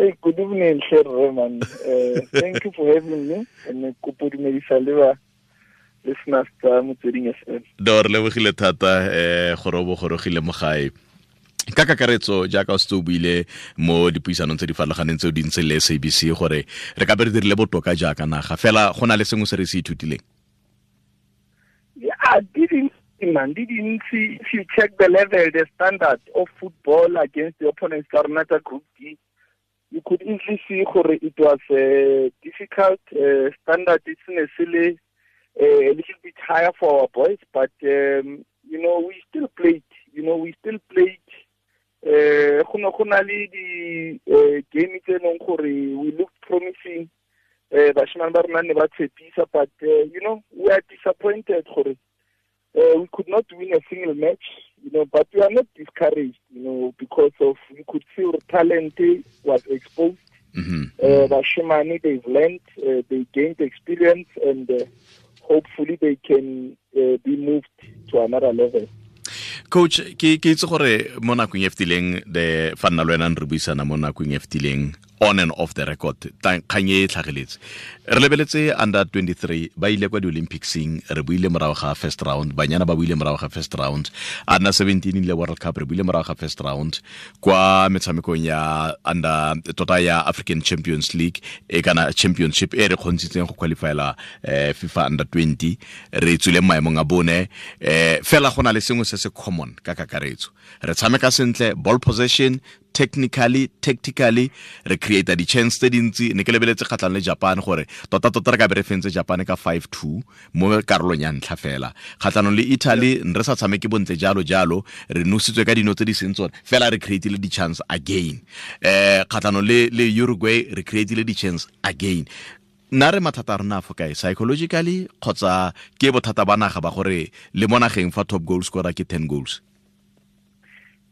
Hey, good evening, Sir Roman. Uh, thank you for having me. And kopo dumedisa le ba listeners tsa motsweding FM. do re lebogile thata um gore o bogorogile mo gae ka kakaretso jaaka o setse o buile mo dipuisanong tse di farologaneng tse o di ntse le sabc gore re ka be re dirile botoka jaaka naga fela go na le sengwe se re se ithutileng Yeah, didn't man, di dintsi if you check the level, the standard of football against the opponents, Karnata Group D, you could easily see gore it was uh, difficult. Uh, standard is necessarily uh, a little bit higher for our boys, but um, you know we still played. You know we still played. Uh, go na le di uh, game tse leng gore we looked promising. Uh, bashimane ba rona ne ba tshepisa, but uh, you know we are disappointed gore uh, we could not win a single match, you know, but we are not discouraged, you know, because of we could see our talent was exposed. Mm-hmm. Uh, Bashimani, they've learned, uh, they gained experience, and uh, hopefully they can uh, be moved to another level. coach ke ke itse gore mo nakong e fetileng the fa nna le wena re buisana mo nakong e fetileng on and off the record. Kgang e e tlhageletse re lebeletse under 23 ba ile kwa di-olympicsing re buile morago ga first round banyana ba buile morago ga first round. Under 17 le world cup re buile morago ga first round. Kwa metshamekong ya under tota ya african champions league e kana championship e re kgontshitseng go qualifyela eh, fifa under 20 re tswile maemong a bone. Eh, fela go na le sengwe se se common ka kakaretso. Re tshameka sentle ball possession technically tactically re creata di-chance tse dintsi. Ne ke lebeletse kgatlhang le japan gore tota-tota re ka be re fentse japan ka 5-2 mo karolong ya ntlha fela. Kgatlhanong le italy re sa tshameke bontle jalo jalo re nositswe ka dino tse di seng tsone. Fela re creatile di-chance again. Um kgatlhanong le, le uruguay re creatile di-chance again. Nna re mathata a rona a fo kae? Psychologically kgotsa ke bothata ba naga ba gore le mo nageng fa top goal scorer ke 10 goals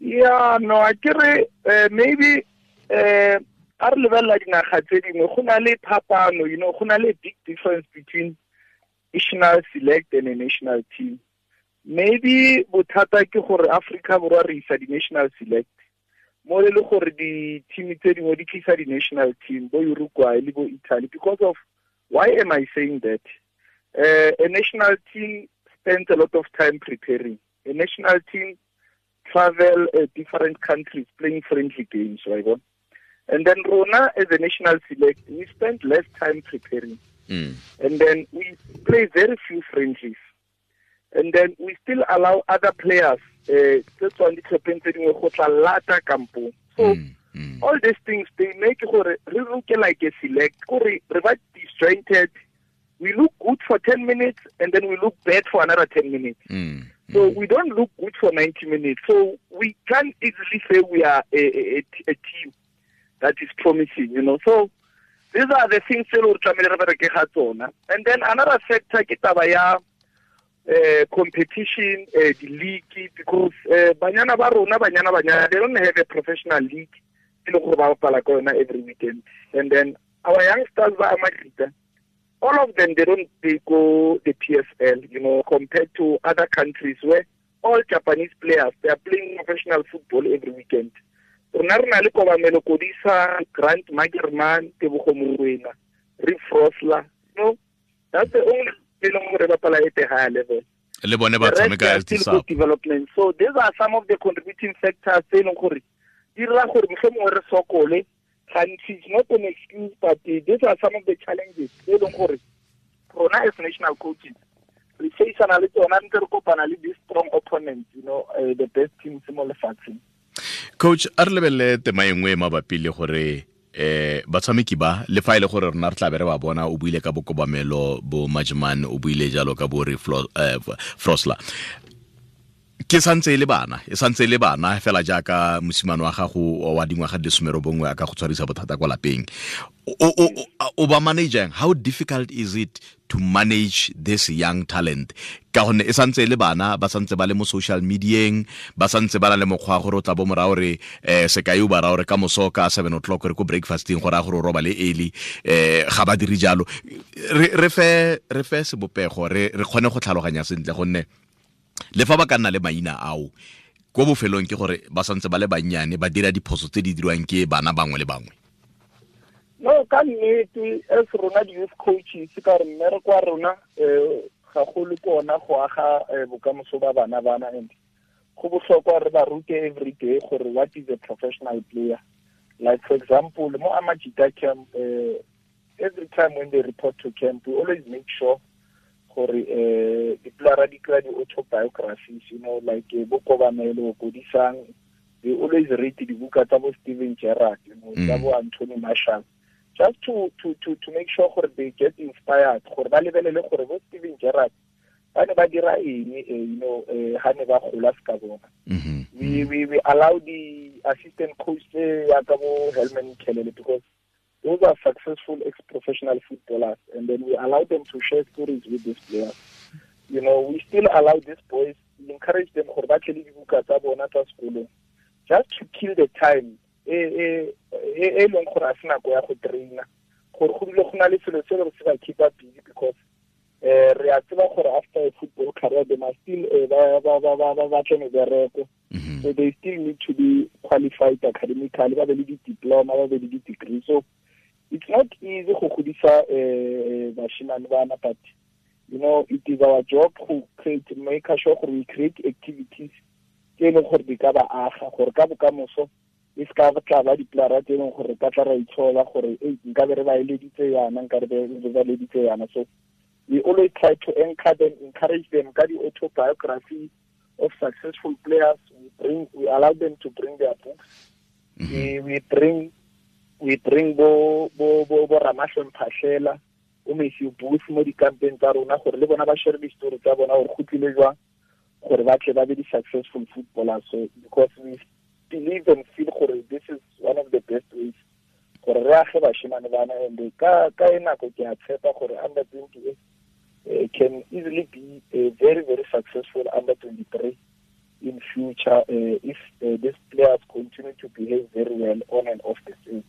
Yeah, no, I kere uh, maybe uh, a re lebelela dinaga tse dingwe. Go le phapano you know go na le big difference between national select and a national team. Maybe bothata ke gore Africa borwa re isa di-national select mo le le gore di-team tse dingwe di tlisa di-national team bo Uruguay le bo Italy. Because of why am I saying that? Uh, a national team spends a lot of time preparing. A national team travel uh, different countries playing friendly games, right? And then Rona, as a national select, we spend less time preparing. mm. And then we play very few friendlies. And then we still allow other players uh, that's one lata kampo. So Mm. All these things they make gore look like a select gore re ba disjointed we look good for 10 minutes and then we look bad for another 10 minutes Mm. So we don't look good for 90 minutes. So we can't easily say we are a, a, a team that is promising, you know. So these are the things that we're trying to. And then another factor ke taba ya uh, competition, uh, the league, because uh, banyana ba rona, banyana banyana, they don't have a professional league. leng gore ba bapala ka yona every weekend. And then our youngsters ba Amajita, all of them they don't they go the PSL, you know, compared to other countries where all Japanese players they are playing professional football every weekend. Rona re na le Kobamelo Kodisa, Grant Margeman, Tebogo Morwena, Rick Frosler. You know, that's the only e leng gore ba bapala at a higher level. le bone The ba rest, tshameka are still good development. So these are some of the contributing factors tse e leng gore di dira gore re sokole gantsi it's not an excuse but uh, these are some of the challenges. Tse e leng gore rona as national coaches re faceana le tsona ntse re kopana le di-strong opponents you know uh, the best teams mo lefatsheng. Coach a re lebelele tema e nngwe mabapi le gore eh batshameki ba le fa ile gore rona re tla be re ba bona o buile ka bokobamelo bo majman o buile jalo ka bo re eh, frosla ke santse e le bana e santse e le bana fela jaaka mosimane wa gago wa dingwaga di somero bongwe a ka go tshwarisa bothata kwa lapeng. O, ba manageng how difficult is it to manage this young talent? Ka gonne e santse e le bana ba santse ba le mo social medieng ba santse ba na le mokgwa gore o tla bo mora gore um sekai o ba raya gore ka moso ka seven o'clock re ko breakfasting go raya gore o roba le early um ga ba dire jalo. Re re fe re fe sebopego re re kgone go tlhaloganya sentle gonne le fa ba ka nna le maina ao ko bofelong ke gore ba santse ba le bannyane ba dira diphoso tse di dirwang ke bana bangwe le bangwe. No ka nnete as rona di-youth coaches ka re mmere kwa rona um ga golo ko ona go aga bokamoso ba bana bana. And go botlhokwa re ba rute every day gore what is a professional player. Like for example mo amajita camp uh, every time when they report to camp we always make sure gore eh, uh, diplara di kry di-autobiographies you know like uh, bo kobamelo kodisang they always read dibuka tsa bo steven gerrard you know tsa mm. bo anthony marshall. Just to to to to make sure gore they get inspired gore ba lebelele gore bo steven gerrard ba ne ba dira eng eh, you know ha ne ba gola se ka bona mm-hmm. we, we, we allow the assistant coach tse yaka bo helman Mkhalele because those are successful ex-professional footballers and then we allow them to share stories with these players. You know we still allow these boys we encourage them gore ba tle le dibuka tsa bona tsa sekolong just to kill the time e leng gore a se nako ya go traina. Gore go dile go na le selo se re se ba keep up busy because re a tseba gore after a football career they must still uh, batle mebereko. So they still need to be qualified academically ba be le di-diploma ba be le di-degree. So it's not easy go godisa uh, bashimane bana but you know it is our job to create make sure gore we create activities tse e leng gore di ka ba aga gore ka bokamoso e se ka tla ba diplara tse e leng gore ka tla ra itshola gore nka be re ba eleditse yana nka re ba eleditse yana. So we always try to anchor them encourage them ka di-autobiography of successful players. We bring we allow them to bring their books. Mm -hmm. we, we bring we bring bo bo bo bo Ramahlwe Mphahlele o Matthew Booth mo dikampeng tsa rona gore le bona ba share di-story tsa bona gore go tlile jwang gore ba tle ba be di-successful footballers. So because we believe and feel gore this is one of the best ways gore re age bashimane bana and ka ka e nako ke a tshepa gore under twenty eight uh, can easily be a very very successful under twenty three in future uh, if uh, these players continue to behave very well on and off the field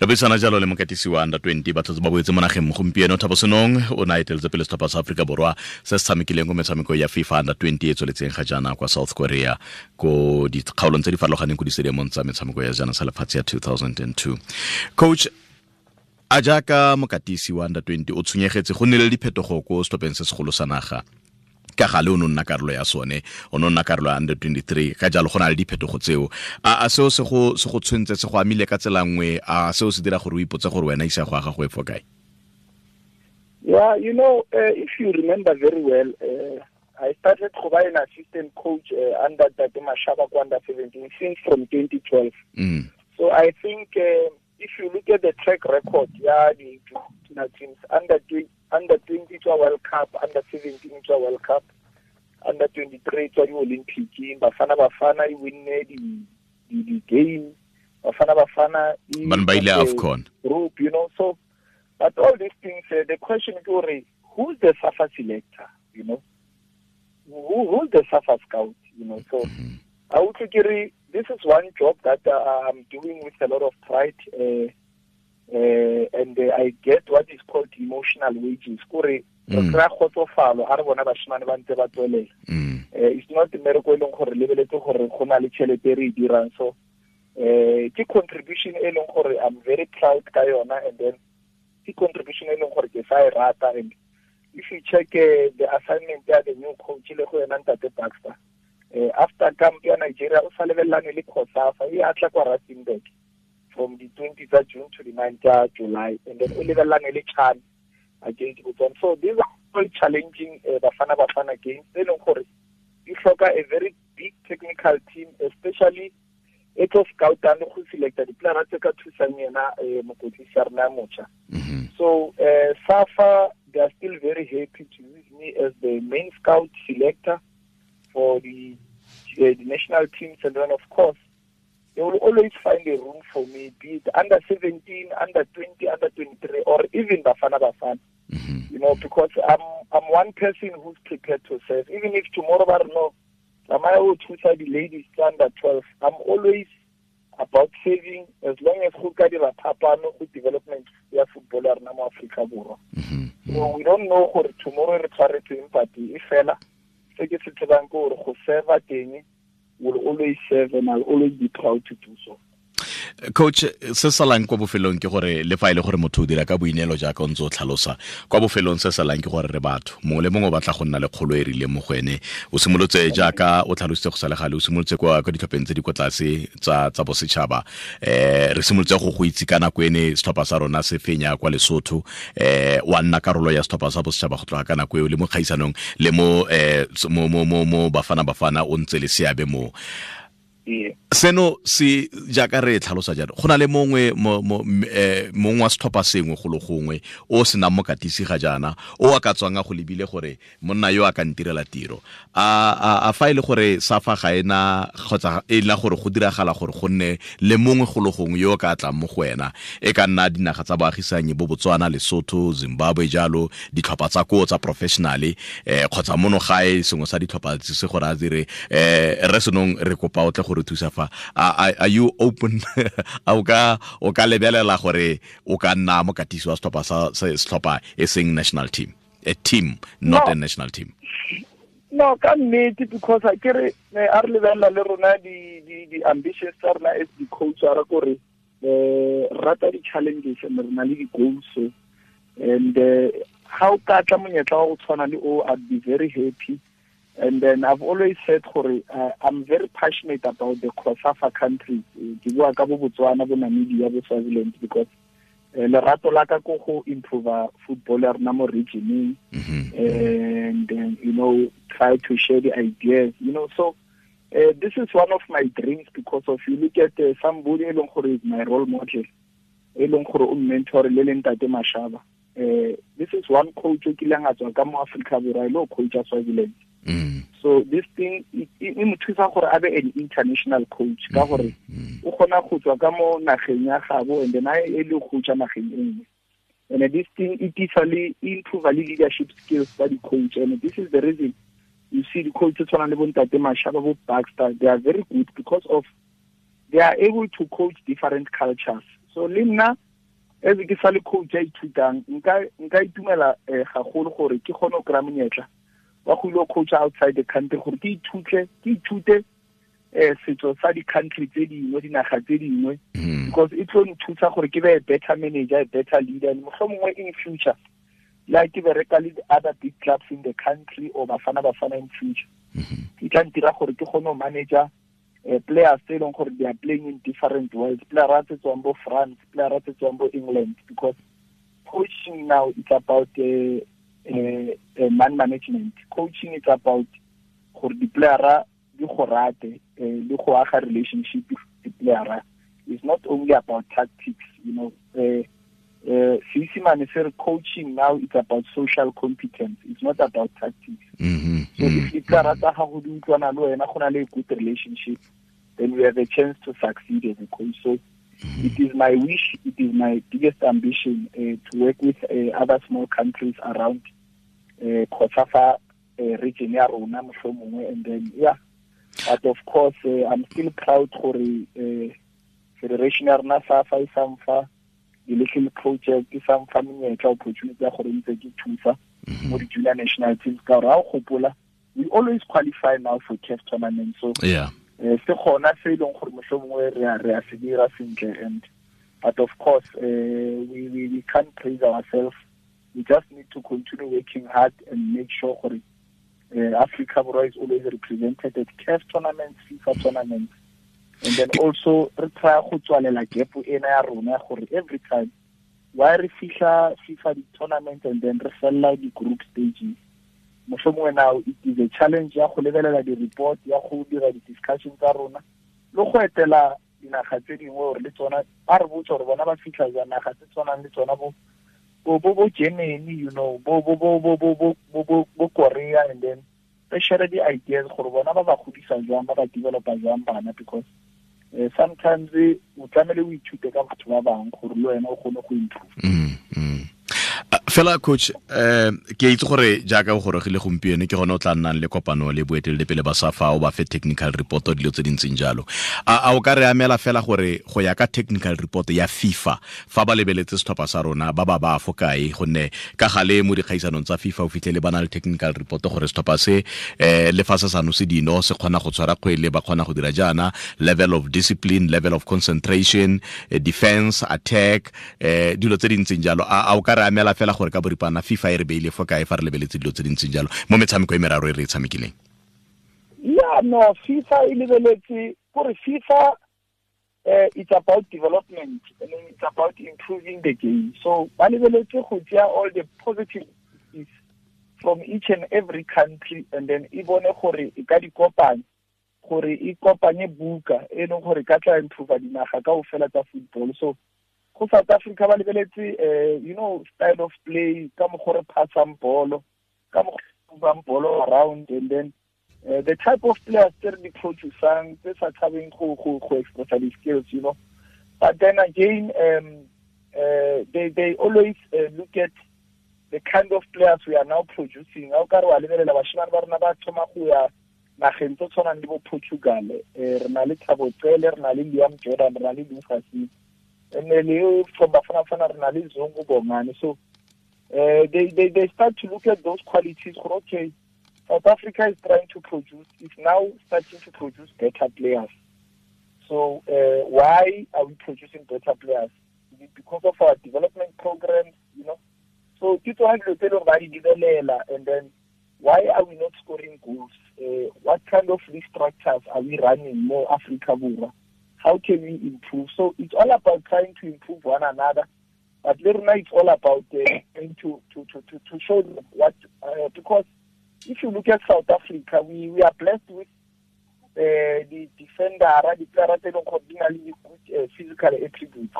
re buisana jalo le mokatisi wa under 20 batsatsi ba boetse mo nageng gompieno. Thabo senong o na eteletse pele setlhopha sa aforika borwa se se tshamekileng ko metshameko ya fifa under 20 e tsweletseng ga jaana kwa south korea ko dikgaolong tse di farologaneng ko disediamong tsa metshameko ya jana sa lefatshe ya 2002 coach a jaaka mokatisi wa under 20 o tshwenyegetse go nne le diphetogo ko setlhopheng se segolo sa naga ka gale o ne nna karolo ya sone o ne o nna karolo ya under 23 ka jalo go na le diphetogo tseo a seo se go se go tshwentse se go amile ka tsela nngwe a seo se dira gore o ipotse gore wena isa go aga go e fo kae yeah you know uh, if you remember very well uh, I started to be an assistant coach uh, under Tate Mashaba under 17 since from 2012. Mm. So I think uh, if you look at the track record, yeah, the teams under under 20 to a World Cup, under 17 to a World Cup, under 23 to the Olympic game, Bafana Bafana win the the, the game, Bafana Bafana ban ba ile AFCON group, you know. So, but all these things, uh, the question is, who's the SAFA selector, you know? Who, who's the SAFA scout, you know? So, Mhm. I would say this is one job that uh, I'm doing with a lot of pride, uh, uh, and uh, I get what is called emotional wages. Kore, re Mm. kry-a kgotsofalo ha re bona bashimane ba ntse ba tswelela Mm. uh, it's not mmereko e leng gore lebeletse gore go na le tšhelete re e dirang so uh, ke contribution e leng gore i'm very proud ka yona and then ke contribution e leng gore ke sa e rata and if you check uh, the assignment ya the new coach le go yena ntate baxter uh, after camp ya nigeria o sa lebelelane le cosafa e atla kwa rustenburg from the 20 tsa june to the 9 tsa july and then o lebelelane le chan against botswana so these are all challenging uh, bafana bafana games leng gore di hloka a very big technical team especially e tlo scoutang le go selecta diplayera tse ka thusang yena um mokwetlisi ya rena motšha Mhm. so uh, SAFA, they are still very happy to use me as the main scout selector for the, uh, the national teams. And then, of course, they will always find a room for me, be it under 17, under 20, under 23, or even Bafana Bafana. Mhm. You know, because I'm I'm one person who's prepared to serve. Even if tomorrow I don't know, am I will choose the ladies under 12, I'm always about saving as long as go ka dira phapano go development ya football ya rena mo Borwa. Mhm. So we don't know gore tomorrow re tshwaretseng but e fela se ke se tsebang ke gore go serva teng will always serve and I'll always be proud to do so. Coach se salang kwa bofelong ke gore le fa e le gore motho o dira ka boineelo jaaka o ntse o tlhalosa kwa bofelong se salang ke gore re batho mongwe le mongwe o batla go nna le kgolo e rileng mo go ene. O simolotse jaaka o tlhalositse go sa le gale o simolotse kwa ditlhopheng tse di kwa tlase tsa tsa bosetšhaba. Eh re simolotse go go itse ka nako ene setlhopha sa rona se fenya kwa lesotho. Eh wa nna karolo ya setlhopha sa bosetšhaba go tloga ka nako eo le mo kgaisanong le mo mo mo bafana bafana o ntse le seabe moo seno se jaaka re tlhalosa jalo go na le mongwe eh, mongwe wa setlhopha sengwe go le gongwe o senang mokatisi ga jaana o a ka tswang a go lebile gore monna yo a ka ntirela tiro. A fa e le gore sa fa ga ena kgotsa e la gore go diragala gore go nne le mongwe go le gongwe yo o ka tlang mo go wena. E ka nna dinaga tsa boagisanyi bo botswana lesotho zimbabwe jalo ditlhopha tsa koo tsa professionale um kgotsa mono gae sengwe sa ditlhopha se gore a dire um re senong re kopa o tle gore thusa fa are you open a o ka o ka lebelela gore o ka nna mo mokatisi wa setlhopha sa setlhopha e seng national team a team not no. a national team. No ka nnete because a kere a re lebelela le rona di-ambitions tsa rona as di-coach ara re kore um rata di-challenges and re na le di-goals. And ga o ka tla monyetla wa go tshwana le o i'd be very happy and then I've always said gore uh, I'm very passionate about the COSAFA countries ke bua ka bo Botswana bo Namibia bo Swaziland because uh, lerato la ka ko go improve football ya rona mo regioneng. And then you know try to share the ideas you know. So uh, this is one of my dreams because of you look at uh, somebody e leng gore is my role model e leng gore o mentor le leng tate mashaba. Uh, this is one coach o kileng a tswa ka mo Africa borwa le o coach a Swaziland. So this thing e mo thusa gore a be an international coach ka gore o kgona go tswa ka mo nageng ya gabo and then a e le coacha nageng e and this thing e tisa le improve le leadership skills tsa di-coach. And this is the reason you see di-coach tse tshwanang le bontate mashaba bo baxter they are very good because of they are able to coach different cultures. So le nna as ke sa le coach a ithutang nka itumela um gagolo gore ke kgone go kry-a monyetla wa go ile coach outside the country gore ke ithute ke ithute eh setso sa di-country tse dingwe dinaga tse dingwe mm. because e tlo nthusa gore ke be a better manager a better leader and motlho mongwe in future la ke bereka le other big clubs in the country or bafana bafana in future mm-hmm. ke tla ntira gore ke kgone go manager uh, players tse e leng gore they are playing in different worlds playera tse tswang bo france playera tse tswang bo england because coaching now it's about uh, uh, man management coaching is about gore di-playera di go rate um le go aga relationship di-playera is not only about tactics you know. Uh, uh, seesimane se re coaching now it's about social competence. It's not about tactics. Mm -hmm. so if di-playera tsa gago di utlwana le wena go na le a good relationship then we have a chance to succeed as a coach. So Mm -hmm. It is my wish, it is my biggest ambition uh, to work with uh, other small countries around uh, uh, region ya rona mohlomongwe and then yeah but of course uh, I'm still proud gore uh, federation ya rona SAFA e samfa di-little project e samfa menyetla opportunity ya gore ntse ke thusa mhm. mo di-junior national teams ka gore ga o gopola we always qualify now for CAF tournament so yeah se gona se leng gore mohlomongwe re a se dira sentle and but of course uh, we, we, we can't praise ourselves we just need to continue working hard and make sure that uh, Africa is always represented at CAF tournaments, FIFA tournaments. And then also re try go tswalela gap ena ya rona gore every time why re fihla FIFA tournament and then re fella di group stages mohlomongwe now it is a challenge ya go lebelela di-report ya go dira di-discussion tsa rona le go etela dinaga tse dingwe gore le tsona ba re botsa gore bona ba fitlha jang naga tse tshwanang le tsona bo bo bo Germany you know bo bo Korea and then re share di-ideas gore bona ba ba godisa jwang ba ba developa jwang bana because uh, sometimes o tlamehile o ithute ka batho ba bangwe gore le wena o kgone go improve mm, mm. Fela coach eh ke itse gore jaaka o gorogile gompieno ke gone o tla nnang le kopano le boeteledipele ba sa fa o ba fe technical report dilo tse dintseng jalo. A o ka re amela fela gore go ya ka technical report ya fifa fa ba lebeletse setlhopha sa rona ba ba ba fo kae? Gonne ka gale mo dikgaisanong tsa fifa o fitlhele ba na le technical report gore setlhopha se um le fa se sano se dino se kgona go tshwara kgwele ba kgona go dira jaana. Level of discipline level of concentration defense attack um dilo tse dintseng jalo. A o ka re amela fela gore ka boripana fifa e re beile fo kae fa re lebeletse dilo tse dintseng jalo? Mo metshameko e meraro e re e tshamekileng. Ya no fifa e lebeletse gore fifa uh, it's about development and it's about improving the game. So ba lebeletse go tšea all the positive from each and every country and then e bone gore e ka di kopanya gore e kopanye buka e leng gore ka tla improve dinaga ka ofela fela tsa football. So go South Africa ba lebeletse uh, you know style of play ka mo gore passang bolo ka mo bang bolo around and then uh, the type of players tse re di producing tse sa tshabeng go go go expressa di skills you know. But then again um uh, they they always uh, look at the kind of players we are now producing. Ga o ka re wa lebelela bashimane ba rona ba thoma go ya nageng tse tshwanang le bo portugal um re na le thabo re na le liam jordan re na le lucas and le from bafanafana re na le Zungu Bongani. So uh, they, they, they start to look at those qualities okay south africa is trying to produce is now starting to produce better players. So uh, why are we producing better players? Is it because of our development programs you know? So leng ba di lebelela and then why are we not scoring goals? Uh, what kind of restructures are we running more africa how can we improve? So it's all about trying to improve one another. But Lerna, it's all about uh, trying to, to, to, to, to show them what, uh, because if you look at South Africa, we, we are blessed with uh, the defender, the player good uh, physical attributes.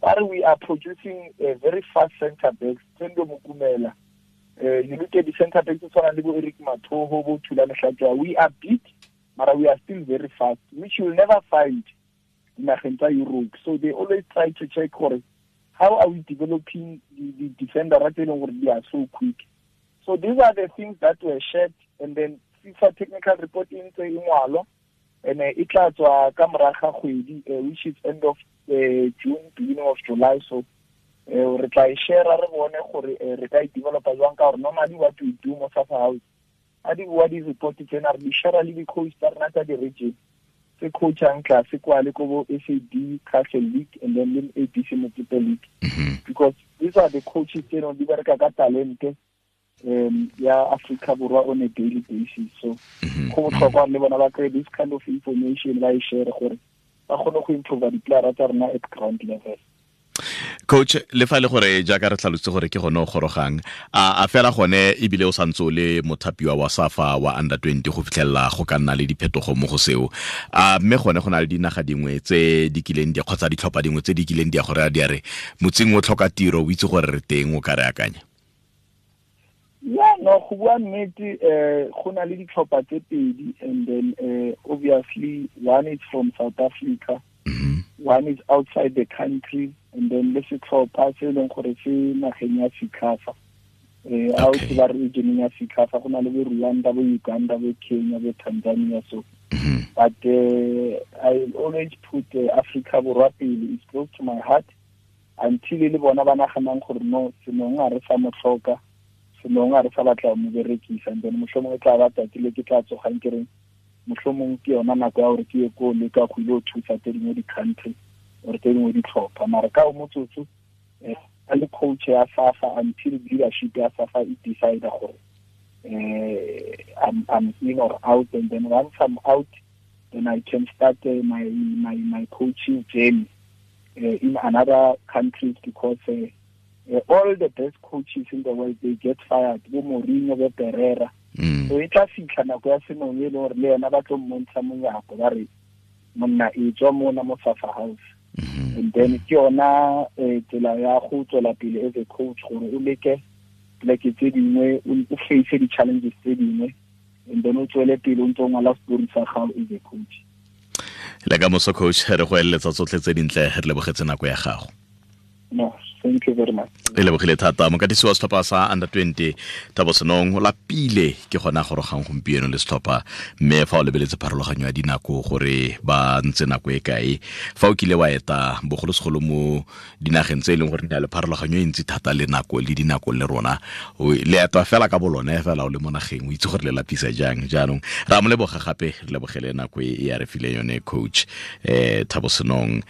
But we are producing a very fast center backs, Thendo Mukumela. Uh, you look at the center backs, we are beat but we are still very fast, which you will never find in Agenta Europe. So they always try to check how are we developing the, the defender where they are so quick. So these are the things that were shared and then FIFA technical report in ngwalo and uh, it tla tswa ka moraga kgwedi uh, which is end of uh, June beginning of July so uh, re tla e share re bone gore uh, re ka e developa jwang ka gore normally what we do mo Safa House a di boa di-report tsena re di shara le di-coach tsa rena tsa di-region. Tse coachang tlase kwa le ko bo s a d castle league and then le a b c league. Because these are the coaches tseno di bereka ka talente um ya africa borwa on a daily basis. So go botlhokwa le bona ba kry this kind of information ba e share gore ba kgone go improve di-playera tsa rona at ground level coach le fa le gore jaaka re tlhalotse gore ke gone o gorogang a a fela gone ebile o santse o le mothapiwa wa safa wa under 20 go fitlhelela go ka nna le diphetogo mo go seo a mme gone go na le dinaga dingwe tse dikileng di kgotsa ditlhopha dingwe tse di kileng di ya gore a di are motseng o tlhoka tiro o itse gore re teng o ka re akanya ya no go bua nnete um go na le ditlhopha tse pedi and then uh, obviously one is from south africa. One is outside the country and then le setlhopha se e leng gore se nageng ya CECAFA um a o se ba regioneng ya CECAFA go na le bo rwanda bo uganda bo kenya bo tanzania so. But uh, i always put uh, africa borwa pele. Is close to my heart. Until le bona ba naganang gore no senong a re sa motlhoka senong a re sa batla mo berekisa. And then motlhomong e tla ba tatile ke tla tsogang ke reng motlhomong ke yona nako ya gore ke ye ko le ka go ile o thusa tse dingwe di-country or tse dingwe ditlhopha mara ka o motsotso a le coach ya safa until leadership ya safa e decide gore uh, I'm, in or out and then once I'm out then I can start uh, my my my coaching journey uh, in another countries because uh, uh, all the best coaches in the world they get fired bo Mourinho bo Pereira. So e tla fitlha nako ya senong e le gore le yena ba tlo mmontsha monyako ba re monna e tswa mona mo safa house. Mm -hmm. and then ke yona tsela ya go tswela pele as a coach gore o leke pleke tse dingwe o face di-challenges tse dingwe and then o tswele pele o ntse o ngwala story sa gago as a coach. Le ka moso coach re go eletsa tsotlhe tse dintle re lebogetse nako ya gago. No e lebogile thata mokatisi wa setlhopha sa under 20 thabosenong o lapile ke gona gorogang gompieno le setlhopha mme fa o lebeletse pharologanyo ya dinako gore ba ntse nako e kae. Fa o kile wa eta bogolosegolo mo dinageng tse e leng gore di na le pharologanyo e ntsi thata le nako le dinako le rona. Le leeto fela ka bolone fela o le mo nageng o itse gore le lapisa jang. Jaanong ra mo leboga gape re lebogele nako e ya re fileng yone coach um thabo senong